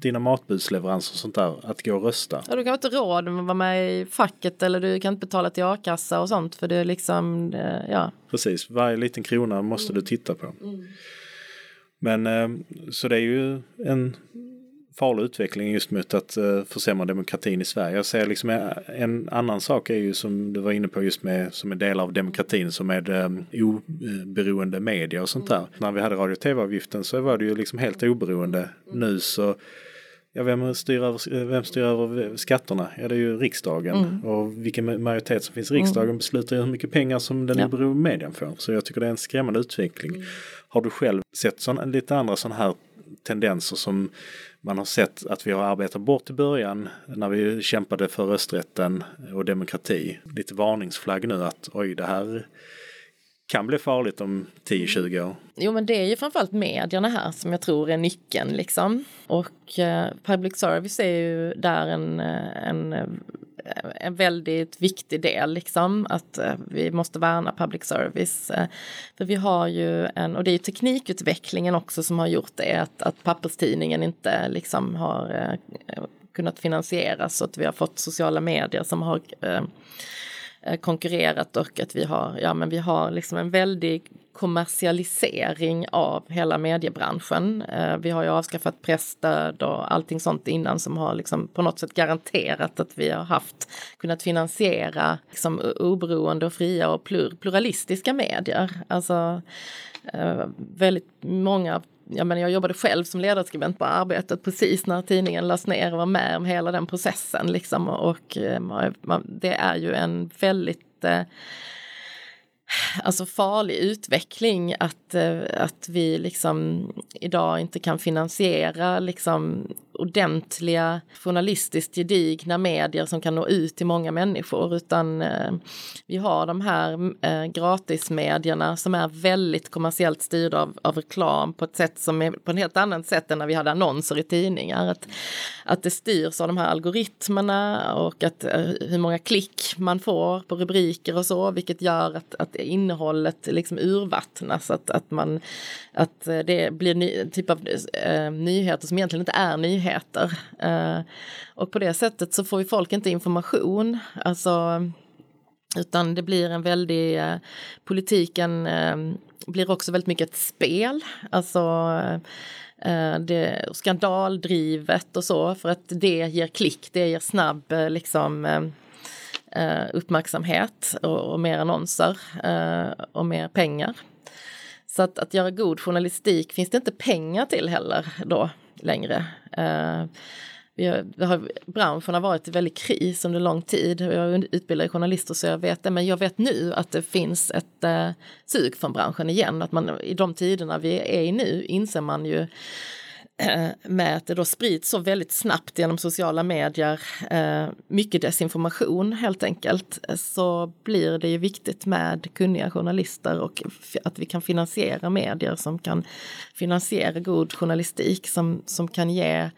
dina matbudsleveranser och sånt där, att gå och rösta. Ja, du kan inte råd att vara med i facket eller du kan inte betala till a-kassa och sånt för det är liksom, ja. Precis, varje liten krona måste mm. du titta på. Mm. Men eh, så det är ju en farlig utveckling just mot att uh, försämra demokratin i Sverige. Jag ser liksom en, eh, en annan sak är ju som du var inne på just med som en del av demokratin som är um, oberoende media och sånt där. Mm. När vi hade radio och tv-avgiften så var det ju liksom helt oberoende. Mm. Nu så Ja, vem styr, över, vem styr över skatterna? Ja, det är ju riksdagen. Mm. Och vilken majoritet som finns i riksdagen mm. beslutar ju hur mycket pengar som den ja. oberoende medien får. Så jag tycker det är en skrämmande utveckling. Mm. Har du själv sett sån, lite andra sådana här tendenser som man har sett att vi har arbetat bort i början när vi kämpade för rösträtten och demokrati. Lite varningsflagg nu att oj det här kan bli farligt om 10-20 år. Jo men det är ju framförallt medierna här som jag tror är nyckeln liksom. Och eh, public service är ju där en, eh, en, eh, en väldigt viktig del liksom. Att eh, vi måste värna public service. Eh, för vi har ju en, och det är ju teknikutvecklingen också som har gjort det, att, att papperstidningen inte liksom har eh, kunnat finansieras Så att vi har fått sociala medier som har Eh, konkurrerat och att vi har, ja, men vi har liksom en väldig kommersialisering av hela mediebranschen. Eh, vi har ju avskaffat pressstöd och allting sånt innan som har liksom på något sätt garanterat att vi har haft kunnat finansiera liksom oberoende och fria och pluralistiska medier. Alltså eh, väldigt många jag, menar, jag jobbade själv som ledarskribent på Arbetet precis när tidningen lades ner och var med om hela den processen. Liksom. Och, eh, det är ju en väldigt eh, alltså farlig utveckling att, eh, att vi liksom idag inte kan finansiera liksom ordentliga journalistiskt gedigna medier som kan nå ut till många människor utan eh, vi har de här eh, gratismedierna som är väldigt kommersiellt styrda av, av reklam på ett sätt som är på ett helt annat sätt än när vi hade annonser i tidningar. Att, att det styrs av de här algoritmerna och att eh, hur många klick man får på rubriker och så vilket gör att, att innehållet liksom urvattnas att, att man att eh, det blir ny, typ av eh, nyheter som egentligen inte är nyheter. Eh, och på det sättet så får ju folk inte information. Alltså, utan det blir en väldig, eh, politiken eh, blir också väldigt mycket ett spel. Alltså eh, det, skandaldrivet och så för att det ger klick, det ger snabb liksom Eh, uppmärksamhet och, och mer annonser eh, och mer pengar. Så att, att göra god journalistik finns det inte pengar till heller då längre. Eh, vi har, vi har, branschen har varit i väldigt kris under lång tid. Jag är utbildad journalister så jag vet det, men jag vet nu att det finns ett eh, sug från branschen igen. Att man i de tiderna vi är i nu inser man ju Eh, med att det då sprids så väldigt snabbt genom sociala medier, eh, mycket desinformation helt enkelt, eh, så blir det ju viktigt med kunniga journalister och att vi kan finansiera medier som kan finansiera god journalistik som, som kan ge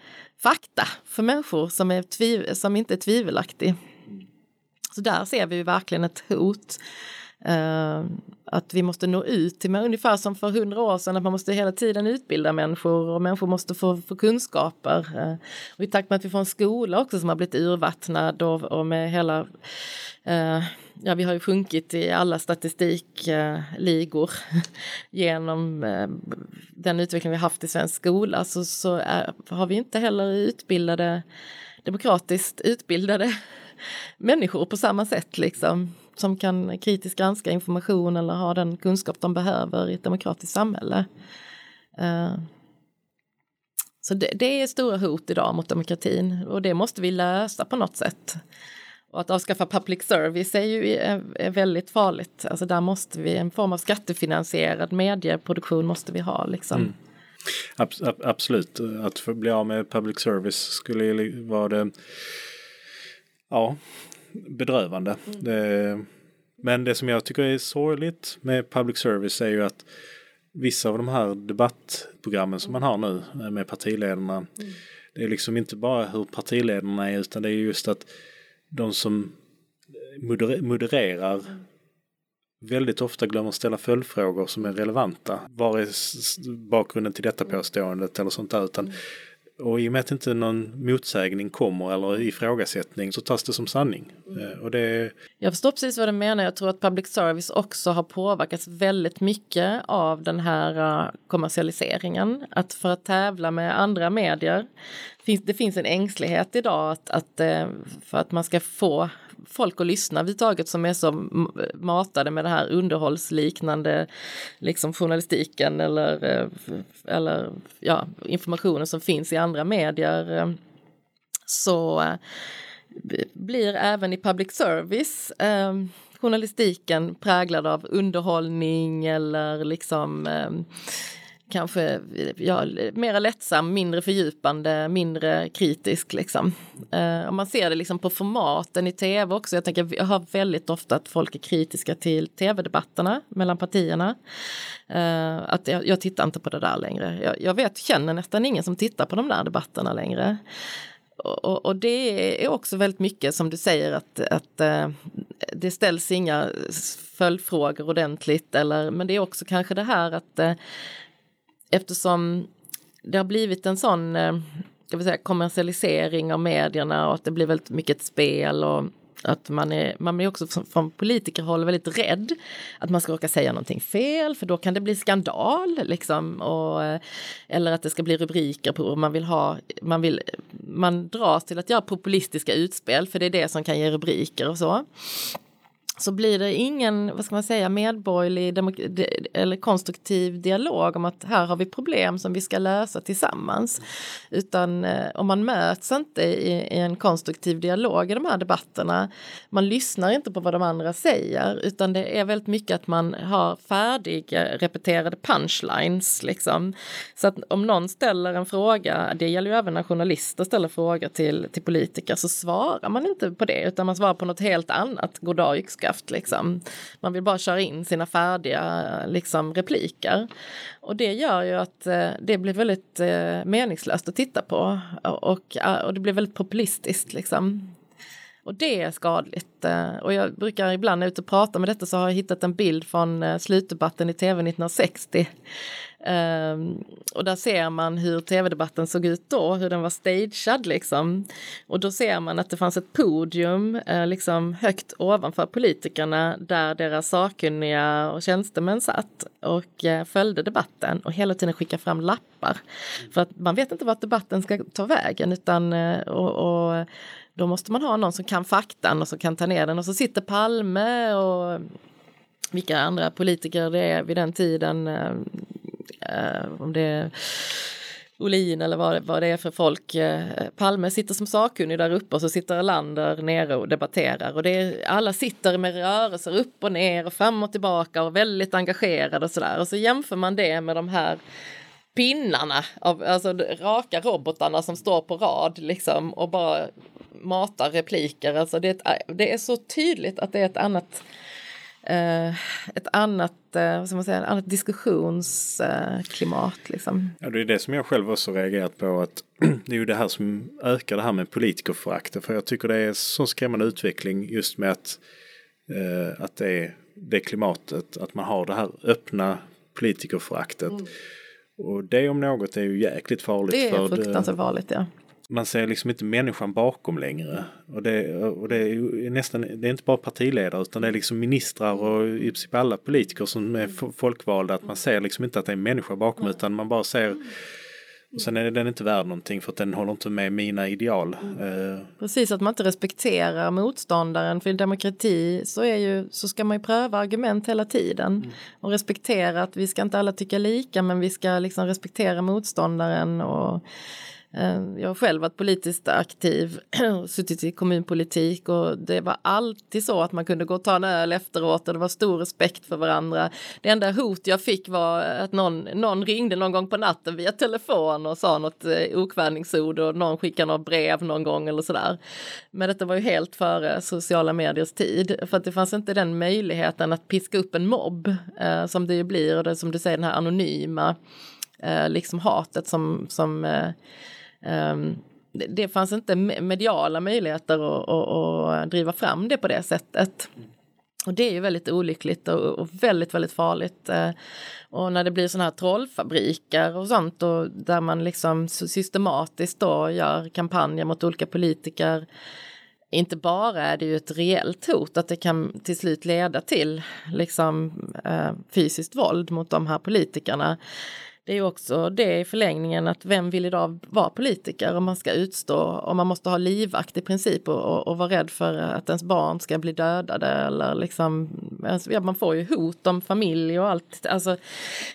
fakta för människor som, är tviv, som inte är tvivelaktig. Så där ser vi verkligen ett hot Uh, att vi måste nå ut till ungefär som för hundra år sedan att man måste hela tiden utbilda människor och människor måste få, få kunskaper. Uh, och I takt med att vi får en skola också som har blivit urvattnad och, och med hela uh, Ja, vi har ju sjunkit i alla statistikligor <laughs> genom den utveckling vi haft i svensk skola så, så är, har vi inte heller utbildade demokratiskt utbildade <laughs> människor på samma sätt liksom som kan kritiskt granska information eller ha den kunskap de behöver i ett demokratiskt samhälle. Eh, så det, det, är stora hot idag mot demokratin och det måste vi lösa på något sätt. Och att avskaffa public service är ju är, är väldigt farligt. Alltså där måste vi, en form av skattefinansierad medieproduktion måste vi ha liksom. Mm. absolut, att få bli av med public service skulle vara det ja, bedrövande. Mm. Det, men det som jag tycker är sorgligt med public service är ju att vissa av de här debattprogrammen som man har nu eh, med partiledarna. Mm. Det är liksom inte bara hur partiledarna är utan det är just att de som modererar mm. väldigt ofta glömmer ställa följdfrågor som är relevanta. Var är bakgrunden till detta påståendet eller sånt där. Utan mm. Och i och med att inte någon motsägning kommer eller ifrågasättning så tas det som sanning. Mm. Och det... Jag förstår precis vad du menar. Jag tror att public service också har påverkats väldigt mycket av den här uh, kommersialiseringen. Att för att tävla med andra medier, det finns en ängslighet idag att, att uh, för att man ska få folk att lyssna överhuvudtaget som är så matade med det här underhållsliknande liksom journalistiken eller, eh, eller ja, informationen som finns i andra medier eh, så eh, blir även i public service journalistiken präglad av underhållning eller liksom kanske ja, mera lättsam, mindre fördjupande, mindre kritisk liksom. Eh, om man ser det liksom på formaten i tv också. Jag tänker jag hör väldigt ofta att folk är kritiska till tv-debatterna mellan partierna. Eh, att jag, jag, tittar inte på det där längre. Jag, jag vet, känner nästan ingen som tittar på de där debatterna längre. Och, och, det är också väldigt mycket som du säger att, att uh, det ställs inga följdfrågor ordentligt eller men det är också kanske det här att uh, eftersom det har blivit en sån eh, ska vi säga, kommersialisering av medierna och att det blir väldigt mycket ett spel och att man är, man är också från politikerhåll väldigt rädd att man ska råka säga någonting fel för då kan det bli skandal liksom. Och, eh, eller att det ska bli rubriker på man vill ha, man vill, man dras till att göra populistiska utspel för det är det som kan ge rubriker och så så blir det ingen, vad ska man säga, medborgerlig eller konstruktiv dialog om att här har vi problem som vi ska lösa tillsammans. Utan eh, om man möts inte i, i, en konstruktiv dialog i de här debatterna, man lyssnar inte på vad de andra säger, utan det är väldigt mycket att man har färdiga repeterade punchlines liksom. Så att om någon ställer en fråga, det gäller ju även när journalister ställer frågor till, till politiker, så svarar man inte på det, utan man svarar på något helt annat, goddag yxskaft liksom. Man vill bara köra in sina färdiga liksom, repliker. Och det gör ju att eh, det blir väldigt eh, meningslöst att titta på och, eh, och det blir väldigt populistiskt liksom. Och det är skadligt. Eh, och jag brukar ibland när jag är ute och pratar med detta så har jag hittat en bild från eh, slutdebatten i tv 1960 Um, och där ser man hur tv-debatten såg ut då, hur den var stagead liksom. Och då ser man att det fanns ett podium uh, liksom högt ovanför politikerna där deras sakkunniga och tjänstemän satt och uh, följde debatten och hela tiden skickade fram lappar. För att man vet inte vart debatten ska ta vägen utan uh, och, och då måste man ha någon som kan faktan och som kan ta ner den och så sitter Palme och vilka andra politiker det är vid den tiden eh, om det är Olin eller vad, vad det är för folk. Eh, Palme sitter som sakkunnig där uppe och så sitter Erlander nere och debatterar och det är, alla sitter med rörelser upp och ner och fram och tillbaka och väldigt engagerade och sådär och så jämför man det med de här pinnarna, av, alltså raka robotarna som står på rad liksom och bara matar repliker. Alltså det, det är så tydligt att det är ett annat eh, ett annat, eh, vad ska man säga, annat diskussionsklimat. Eh, liksom. Ja, det är det som jag själv också reagerat på. att <clears throat> Det är ju det här som ökar det här med politikerföraktet. För jag tycker det är så skrämmande utveckling just med att, eh, att det är det klimatet, att man har det här öppna politikerföraktet. Mm. Och det om något är ju jäkligt farligt. Det är fruktansvärt farligt ja man ser liksom inte människan bakom längre. Och det, och det är nästan, det är inte bara partiledare utan det är liksom ministrar och i princip alla politiker som är folkvalda. Att man ser liksom inte att det är en människa bakom utan man bara ser och sen är den inte värd någonting för att den håller inte med mina ideal. Mm. Precis, att man inte respekterar motståndaren. För i demokrati så, är ju, så ska man ju pröva argument hela tiden. Mm. Och respektera att vi ska inte alla tycka lika men vi ska liksom respektera motståndaren. och Eh, Eh, jag har själv varit politiskt aktiv <clears throat> suttit i kommunpolitik och det var alltid så att man kunde gå och ta en öl efteråt och det var stor respekt för varandra. Det enda hot jag fick var att någon, någon ringde någon gång på natten via telefon och sa något eh, okvädningsord och någon skickade något brev någon gång eller sådär. Men detta var ju helt före sociala mediers tid för att det fanns inte den möjligheten att piska upp en mobb eh, som det ju blir och det som du säger den här anonyma eh, liksom hatet som, som eh, Ehm, det fanns inte mediala möjligheter att, att, att, driva fram det på det sättet. Och det är ju väldigt olyckligt och, och väldigt, väldigt farligt. Eh, och när det blir sådana här trollfabriker och sånt och där man liksom systematiskt då gör kampanjer mot olika politiker. Inte bara är det ju ett reellt hot att det kan till slut leda till liksom eh, fysiskt våld mot de här politikerna det är ju också det i förlängningen att vem vill idag vara politiker om man ska utstå och man måste ha livvakt i princip och, och, och vara rädd för att ens barn ska bli dödade eller liksom ja, man får ju hot om familj och allt. Alltså,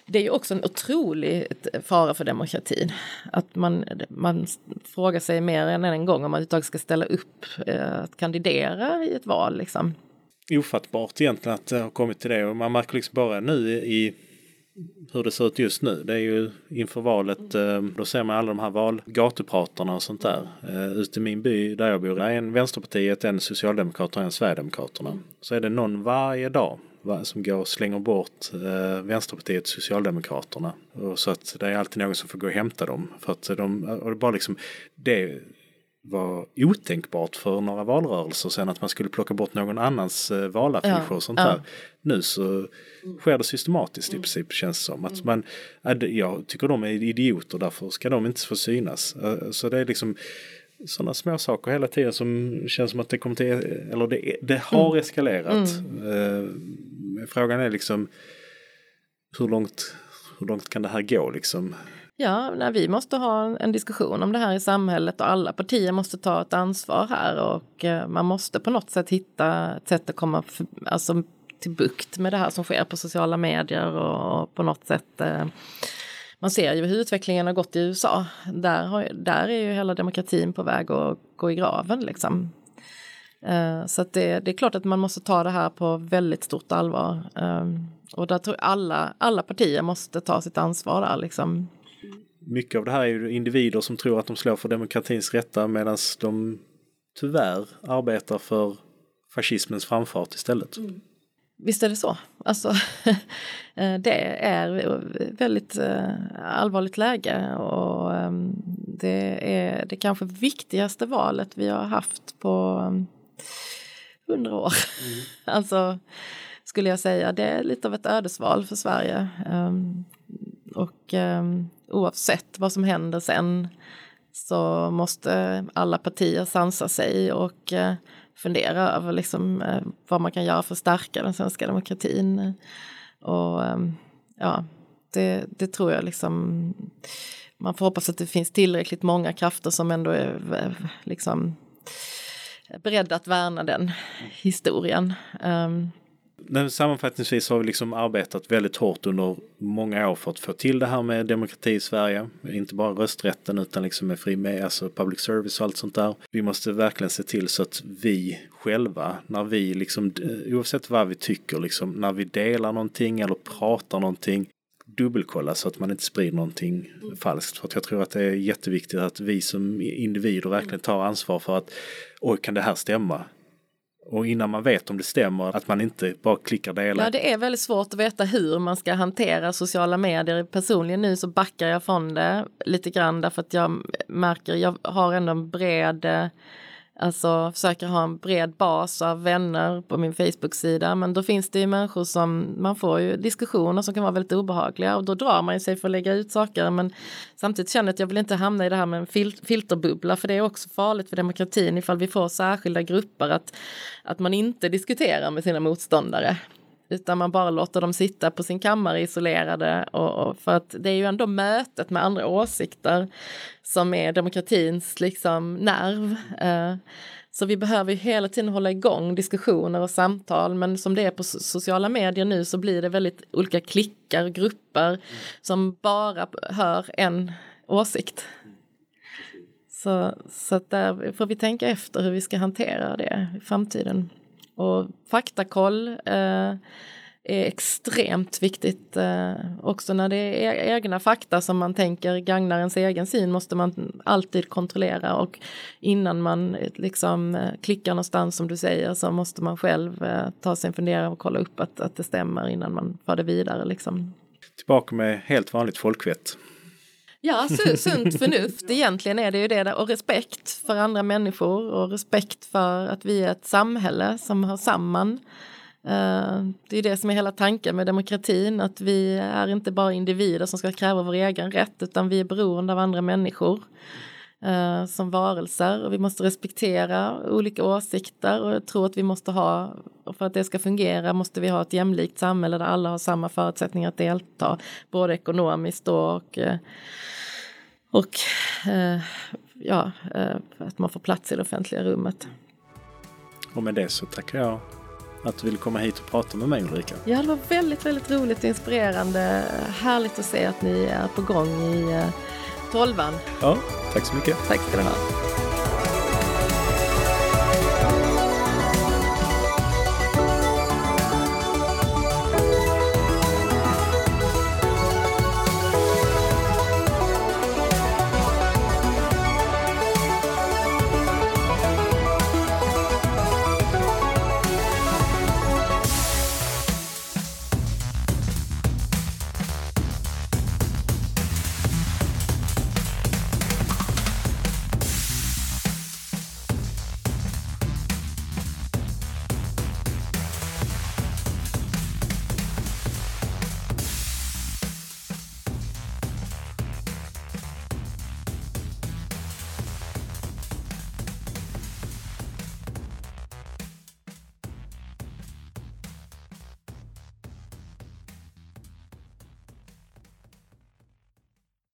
det är ju också en otrolig fara för demokratin att man, man frågar sig mer än en gång om man överhuvudtaget ska ställa upp eh, att kandidera i ett val liksom. Ofattbart egentligen att det har kommit till det och man märker liksom bara nu i hur det ser ut just nu. Det är ju inför valet, eh, då ser man alla de här valgatupratarna och sånt där. Eh, ute i min by där jag bor, är en Vänsterpartiet, en Socialdemokraterna och en Sverigedemokraterna. Så är det någon varje dag som går och slänger bort eh, Vänsterpartiet och Socialdemokraterna. Och så att det är alltid någon som får gå och hämta dem. För att de, och det bara liksom, det var otänkbart för några valrörelser sen att man skulle plocka bort någon annans eh, valaffischer ja, och sånt ja. där. Nu så sker det systematiskt i princip känns det som. Att man, jag tycker de är idioter därför ska de inte få synas. Eh, så det är liksom sådana små saker hela tiden som känns som att det kommer till, eller det, det har mm. eskalerat. Mm. Uh, frågan är liksom hur långt, hur långt kan det här gå liksom? Ja, nej, vi måste ha en diskussion om det här i samhället och alla partier måste ta ett ansvar här och eh, man måste på något sätt hitta ett sätt att komma för, alltså, till bukt med det här som sker på sociala medier och, på något sätt eh, man ser ju hur utvecklingen har gått i USA. Där, har, där är ju hela demokratin på väg att gå i graven liksom. Eh, så det, det, är klart att man måste ta det här på väldigt stort allvar. Eh, och där tror jag alla, alla partier måste ta sitt ansvar där liksom. Mycket av det här är ju individer som tror att de slår för demokratins rätta medan de tyvärr arbetar för fascismens framfart istället. Mm. Visst är det så. Alltså, <laughs> eh, det är väldigt eh, allvarligt läge och ehm, det är det kanske viktigaste valet vi har haft på ehm, hundra år. Mm. <laughs> alltså, skulle jag säga. Det är lite av ett ödesval för Sverige. Ehm, och ehm, oavsett vad som händer sen så måste alla partier sansa sig och eh, fundera över liksom, eh, vad man kan göra för att stärka den svenska demokratin. Och ehm, ja, det, det tror jag liksom man får hoppas att det finns tillräckligt många krafter som ändå är eh, liksom beredda att värna den historien. Ehm, men sammanfattningsvis har vi liksom arbetat väldigt hårt under många år för att få till det här med demokrati i Sverige. Inte bara rösträtten utan liksom med fri med, alltså public service och allt sånt där. Vi måste verkligen se till så att vi själva, när vi liksom, eh, oavsett vad vi tycker, liksom, när vi delar någonting eller pratar någonting, dubbelkolla så att man inte sprider någonting mm. falskt. För att jag tror att det är jätteviktigt att vi som individer verkligen tar ansvar för att oj, kan det här stämma? Och innan man vet om det stämmer, att man inte bara klickar delar. Ja, det är väldigt svårt att veta hur man ska hantera sociala medier. Personligen nu så backar jag från det lite grann därför att jag märker, jag har ändå en bred eh, Alltså försöker ha en bred bas av vänner på min Facebook-sida. Men då finns det ju människor som, man får ju diskussioner som kan vara väldigt obehagliga och då drar man sig för att lägga ut saker. Men samtidigt känner jag att jag vill inte hamna i det här med en fil filterbubbla för det är också farligt för demokratin ifall vi får särskilda grupper att, att man inte diskuterar med sina motståndare utan man bara låter dem sitta på sin kammare isolerade och, och, för att det är ju ändå mötet med andra åsikter som är demokratins liksom nerv. Eh, så vi behöver ju hela tiden hålla igång diskussioner och samtal men som det är på sociala medier nu så blir det väldigt olika klickar och grupper mm. som bara hör en åsikt. Så, så där får vi tänka efter hur vi ska hantera det i framtiden. Och faktakoll eh, är extremt viktigt. Eh, också när det är e-, egna fakta som man tänker gagnar ens egen syn måste man alltid kontrollera och innan man eh, liksom eh, klickar någonstans som du säger så måste man själv eh, ta sig en funderare och kolla upp att, att det stämmer innan man för det vidare. Liksom. Tillbaka med helt vanligt folkvett. Ja, sunt förnuft. Egentligen är det ju det. Och respekt för andra människor och respekt för att vi är ett samhälle som hör samman. Eh, det är det som är hela tanken med demokratin, att vi är inte bara individer som ska kräva vår egen rätt, utan vi är beroende av andra människor eh, som varelser och vi måste respektera olika åsikter och jag tror att vi måste ha, och för att det ska fungera måste vi ha ett jämlikt samhälle där alla har samma förutsättningar att delta, både ekonomiskt och eh, och eh, ja, eh, att man får plats i det offentliga rummet. Och med det så tackar jag att du ville komma hit och prata med mig Ulrika. Ja, det var väldigt, väldigt roligt och inspirerande. Härligt att se att ni är på gång i eh, tolvan. Ja, tack så mycket. Tack ska du ha.